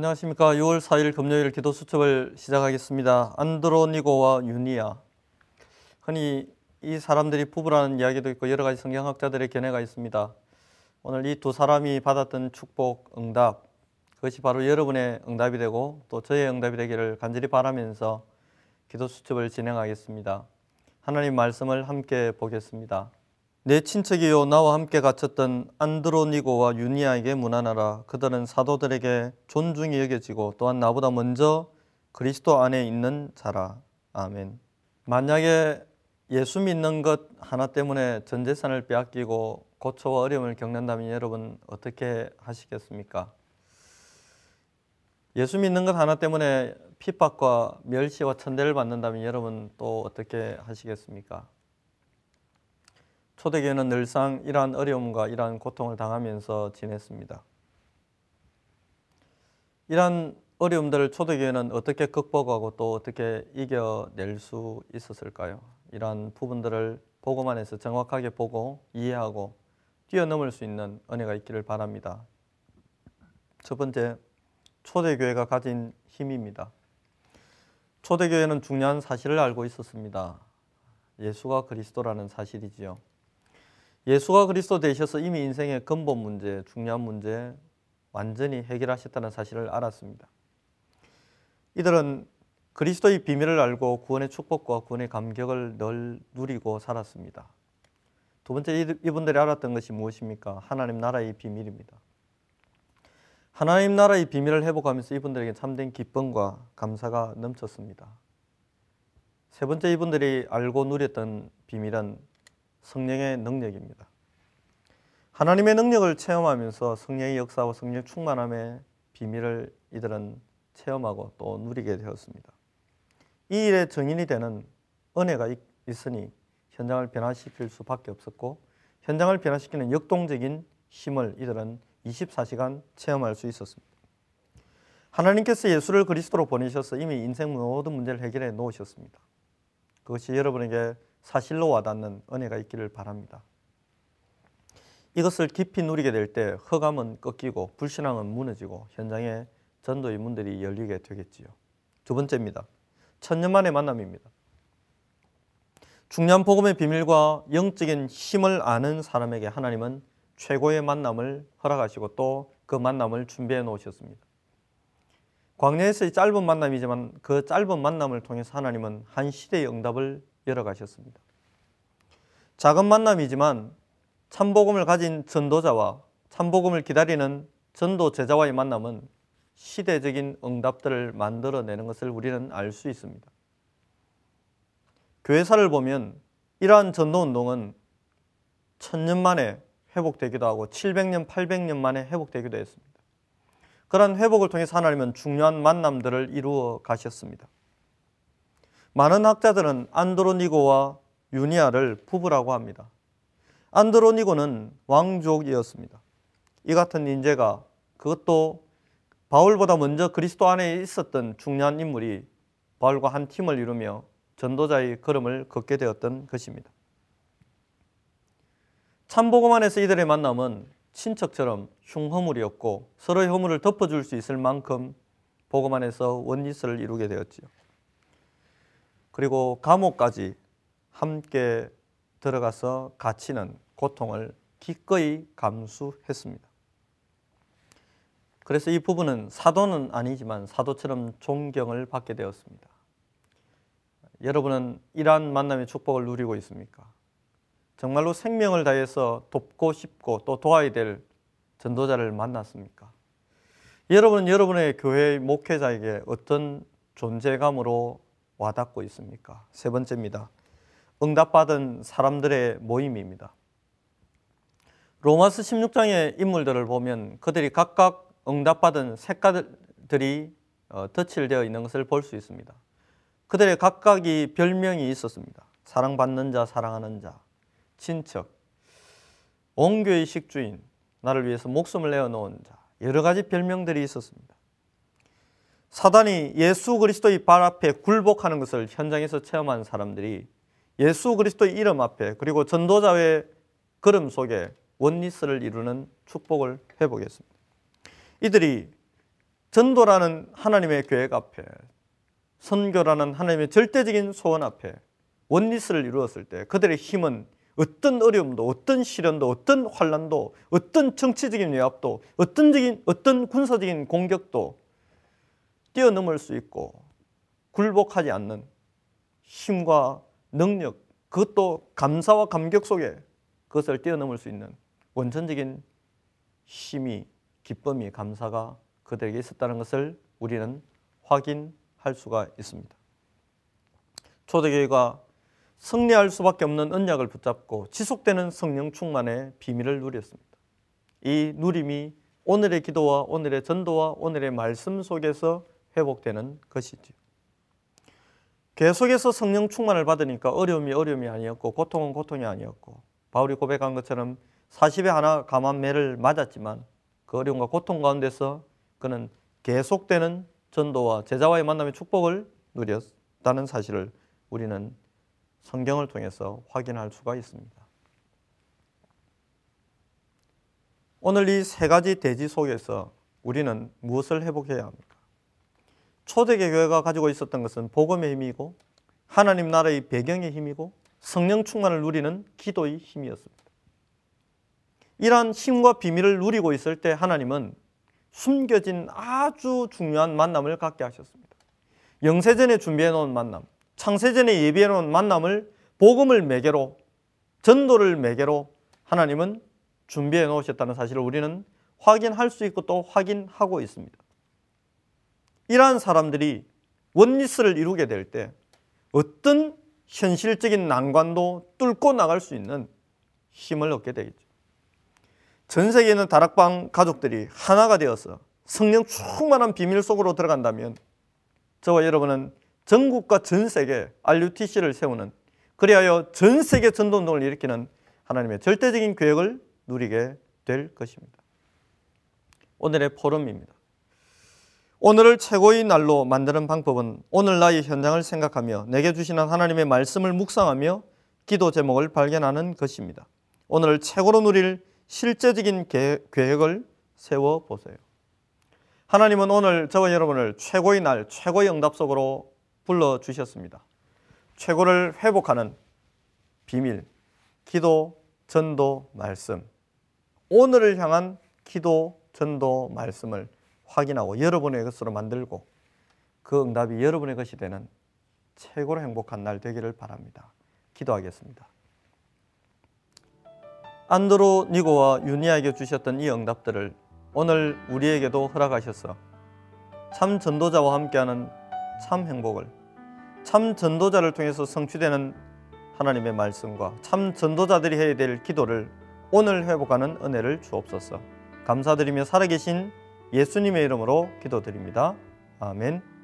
안녕하십니까. 6월 4일 금요일 기도 수첩을 시작하겠습니다. 안드로니고와 유니아. 흔히 이 사람들이 부부라는 이야기도 있고 여러 가지 성경학자들의 견해가 있습니다. 오늘 이 두 사람이 받았던 축복, 응답, 그것이 바로 여러분의 응답이 되고 또 저의 응답이 되기를 간절히 바라면서 기도 수첩을 진행하겠습니다. 하나님 말씀을 함께 보겠습니다. 내 친척이요 나와 함께 갇혔던 안드로니고와 유니아에게 문안하라. 그들은 사도들에게 존중이 여겨지고 또한 나보다 먼저 그리스도 안에 있는 자라. 아멘. 만약에 예수 믿는 것 하나 때문에 전 재산을 빼앗기고 고초와 어려움을 겪는다면 여러분 어떻게 하시겠습니까? 예수 믿는 것 하나 때문에 핍박과 멸시와 천대를 받는다면 여러분 또 어떻게 하시겠습니까? 초대교회는 늘상 이러한 어려움과 이러한 고통을 당하면서 지냈습니다. 이러한 어려움들을 초대교회는 어떻게 극복하고 또 어떻게 이겨낼 수 있었을까요? 이러한 부분들을 보고만 해서 정확하게 보고 이해하고 뛰어넘을 수 있는 은혜가 있기를 바랍니다. 첫 번째, 초대교회가 가진 힘입니다. 초대교회는 중요한 사실을 알고 있었습니다. 예수가 그리스도라는 사실이지요. 예수가 그리스도 되셔서 이미 인생의 근본 문제, 중요한 문제 완전히 해결하셨다는 사실을 알았습니다. 이들은 그리스도의 비밀을 알고 구원의 축복과 구원의 감격을 늘 누리고 살았습니다. 두 번째 이분들이 알았던 것이 무엇입니까? 하나님 나라의 비밀입니다. 하나님 나라의 비밀을 회복하면서 이분들에게 참된 기쁨과 감사가 넘쳤습니다. 세 번째 이분들이 알고 누렸던 비밀은 성령의 능력입니다. 하나님의 능력을 체험하면서 성령의 역사와 성령 충만함의 비밀을 이들은 체험하고 또 누리게 되었습니다. 이 일의 정인이 되는 은혜가 있으니 현장을 변화시킬 수밖에 없었고 현장을 변화시키는 역동적인 힘을 이들은 24시간 체험할 수 있었습니다. 하나님께서 예수를 그리스도로 보내셔서 이미 인생 모든 문제를 해결해 놓으셨습니다. 그것이 여러분에게 사실로 와닿는 은혜가 있기를 바랍니다. 이것을 깊이 누리게 될 때 허감은 꺾이고 불신앙은 무너지고 현장에 전도의 문들이 열리게 되겠지요. 두 번째입니다. 천년 만의 만남입니다. 중요한 복음의 비밀과 영적인 힘을 아는 사람에게 하나님은 최고의 만남을 허락하시고 또 그 만남을 준비해 놓으셨습니다. 광야에서의 짧은 만남이지만 그 짧은 만남을 통해서 하나님은 한 시대의 응답을 열어가셨습니다. 작은 만남이지만 참복음을 가진 전도자와 참복음을 기다리는 전도 제자와의 만남은 시대적인 응답들을 만들어내는 것을 우리는 알 수 있습니다. 교회사를 보면 이러한 전도운동은 천년 만에 회복되기도 하고 700년, 800년 만에 회복되기도 했습니다. 그런 회복을 통해서 하나님은 중요한 만남들을 이루어 가셨습니다. 많은 학자들은 안드로니고와 유니아를 부부라고 합니다. 안드로니고는 왕족이었습니다. 이 같은 인재가 그것도 바울보다 먼저 그리스도 안에 있었던 중요한 인물이 바울과 한 팀을 이루며 전도자의 걸음을 걷게 되었던 것입니다. 참복음 안에서 이들의 만남은 친척처럼 흉허물이었고 서로의 허물을 덮어줄 수 있을 만큼 복음 안에서 원리스를 이루게 되었지요. 그리고 감옥까지 함께 들어가서 갇히는 고통을 기꺼이 감수했습니다. 그래서 이 부분은 사도는 아니지만 사도처럼 존경을 받게 되었습니다. 여러분은 이러한 만남의 축복을 누리고 있습니까? 정말로 생명을 다해서 돕고 싶고 또 도와야 될 전도자를 만났습니까? 여러분은 여러분의 교회 목회자에게 어떤 존재감으로 와닿고 있습니까? 세 번째입니다. 응답받은 사람들의 모임입니다. 로마스 16장의 인물들을 보면 그들이 각각 응답받은 색깔들이 어, 덧칠되어 있는 것을 볼 수 있습니다. 그들의 각각이 별명이 있었습니다. 사랑받는 자, 사랑하는 자, 친척, 온교의 식주인, 나를 위해서 목숨을 내어놓은 자, 여러 가지 별명들이 있었습니다. 사단이 예수 그리스도의 발 앞에 굴복하는 것을 현장에서 체험한 사람들이 예수 그리스도의 이름 앞에 그리고 전도자의 걸음 속에 원리스를 이루는 축복을 해보겠습니다. 이들이 전도라는 하나님의 계획 앞에 선교라는 하나님의 절대적인 소원 앞에 원리스를 이루었을 때 그들의 힘은 어떤 어려움도 어떤 시련도 어떤 환란도 어떤 정치적인 외압도 어떤 적인 어떤 군사적인 공격도 뛰어넘을 수 있고 굴복하지 않는 힘과 능력 그것도 감사와 감격 속에 그것을 뛰어넘을 수 있는 원천적인 힘이 기쁨이 감사가 그들에게 있었다는 것을 우리는 확인할 수가 있습니다. 초대교회가 승리할 수밖에 없는 언약을 붙잡고 지속되는 성령 충만의 비밀을 누렸습니다. 이 누림이 오늘의 기도와 오늘의 전도와 오늘의 말씀 속에서 회복되는 것이지요. 계속해서 성령 충만을 받으니까 어려움이 어려움이 아니었고 고통은 고통이 아니었고 바울이 고백한 것처럼 40에 하나 감한 매를 맞았지만 그 어려움과 고통 가운데서 그는 계속되는 전도와 제자와의 만남의 축복을 누렸다는 사실을 우리는 성경을 통해서 확인할 수가 있습니다. 오늘 이 세 가지 대지 속에서 우리는 무엇을 회복해야 합니까? 초대계 교회가 가지고 있었던 것은 복음의 힘이고 하나님 나라의 배경의 힘이고 성령 충만을 누리는 기도의 힘이었습니다. 이러한 힘과 비밀을 누리고 있을 때 하나님은 숨겨진 아주 중요한 만남을 갖게 하셨습니다. 영세전에 준비해 놓은 만남, 창세전에 예비해 놓은 만남을 복음을 매개로 전도를 매개로 하나님은 준비해 놓으셨다는 사실을 우리는 확인할 수 있고 또 확인하고 있습니다. 이러한 사람들이 원리스를 이루게 될 때 어떤 현실적인 난관도 뚫고 나갈 수 있는 힘을 얻게 되겠죠. 전 세계에 있는 다락방 가족들이 하나가 되어서 성령 충만한 비밀 속으로 들어간다면 저와 여러분은 전국과 전 세계 RUTC를 세우는 그리하여 전 세계 전도운동을 일으키는 하나님의 절대적인 계획을 누리게 될 것입니다. 오늘의 포럼입니다. 오늘을 최고의 날로 만드는 방법은 오늘 나의 현장을 생각하며 내게 주시는 하나님의 말씀을 묵상하며 기도 제목을 발견하는 것입니다. 오늘을 최고로 누릴 실제적인 계획을 세워 보세요. 하나님은 오늘 저와 여러분을 최고의 날, 최고의 응답 속으로 불러 주셨습니다. 최고를 회복하는 비밀, 기도, 전도, 말씀. 오늘을 향한 기도, 전도, 말씀을 확인하고 여러분의 것으로 만들고 그 응답이 여러분의 것이 되는 최고로 행복한 날 되기를 바랍니다. 기도하겠습니다. 안드로 니고와 유니아에게 주셨던 이 응답들을 오늘 우리에게도 허락하셔서 참 전도자와 함께하는 참 행복을 참 전도자를 통해서 성취되는 하나님의 말씀과 참 전도자들이 해야 될 기도를 오늘 회복하는 은혜를 주옵소서. 감사드리며 살아계신 예수님의 이름으로 기도드립니다. 아멘.